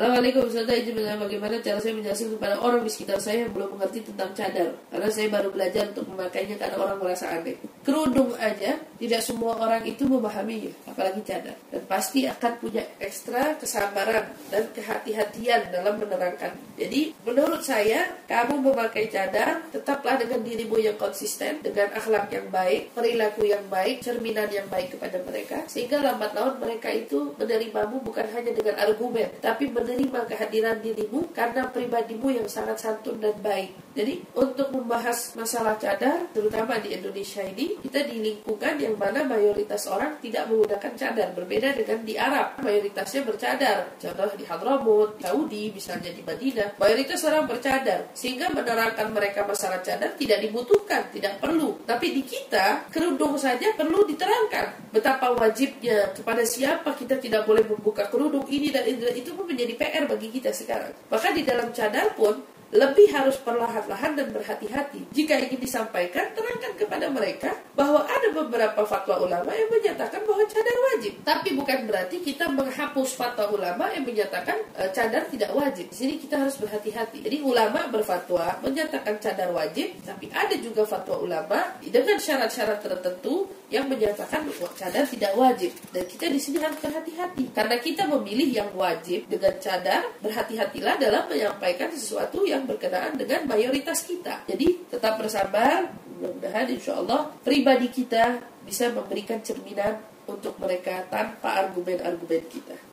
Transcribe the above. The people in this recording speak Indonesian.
Assalamualaikum Ustazah izin bertanya bagaimana cara saya menjelaskan kepada orang di sekitar saya yang belum mengerti tentang cadar. Karena saya baru belajar untuk memakainya karena orang merasa aneh. Kerudung aja tidak semua orang itu memahaminya apalagi cadar. Dan pasti akan punya ekstra kesabaran dan kehati-hatian dalam menerangkan. Jadi menurut saya kamu memakai cadar tetaplah dengan dirimu yang konsisten Dengan akhlak yang baik, perilaku yang baik, cerminan yang baik kepada mereka Sehingga lambat laun mereka itu menerimamu bukan hanya dengan argumen Tapi menerima kehadiran dirimu karena pribadimu yang sangat santun dan baik. Jadi untuk membahas masalah cadar, terutama di Indonesia ini, kita di lingkungan yang mana mayoritas orang tidak menggunakan cadar, berbeda dengan di Arab, mayoritasnya bercadar. Contoh di Hadramut, Saudi, misalnya di Madinah, mayoritas orang bercadar, sehingga menerangkan mereka masalah cadar tidak dibutuhkan, tidak perlu. Tapi di kita, kerudung saja perlu diterangkan betapa wajibnya kepada siapa kita tidak boleh membuka kerudung ini dan itu pun menjadi PR bagi kita sekarang. Bahkan di dalam cadar pun lebih harus perlahan-lahan dan berhati-hati. Jika ingin disampaikan, terangkan kepada mereka bahwa ada beberapa fatwa ulama yang menyatakan bahwa cadar wajib. Tapi bukan berarti kita menghapus fatwa ulama yang menyatakan e, cadar tidak wajib. Di sini kita harus berhati-hati. Jadi ulama berfatwa menyatakan cadar wajib, tapi ada juga fatwa ulama dengan syarat-syarat tertentu yang menyatakan bahwa cadar tidak wajib. Dan kita di sini harus berhati-hati karena kita memilih yang wajib dengan cadar. Berhati-hatilah dalam menyampaikan sesuatu yang yang berkenaan dengan mayoritas kita. Jadi tetap bersabar, mudah-mudahan insya Allah pribadi kita bisa memberikan cerminan untuk mereka tanpa argumen-argumen kita.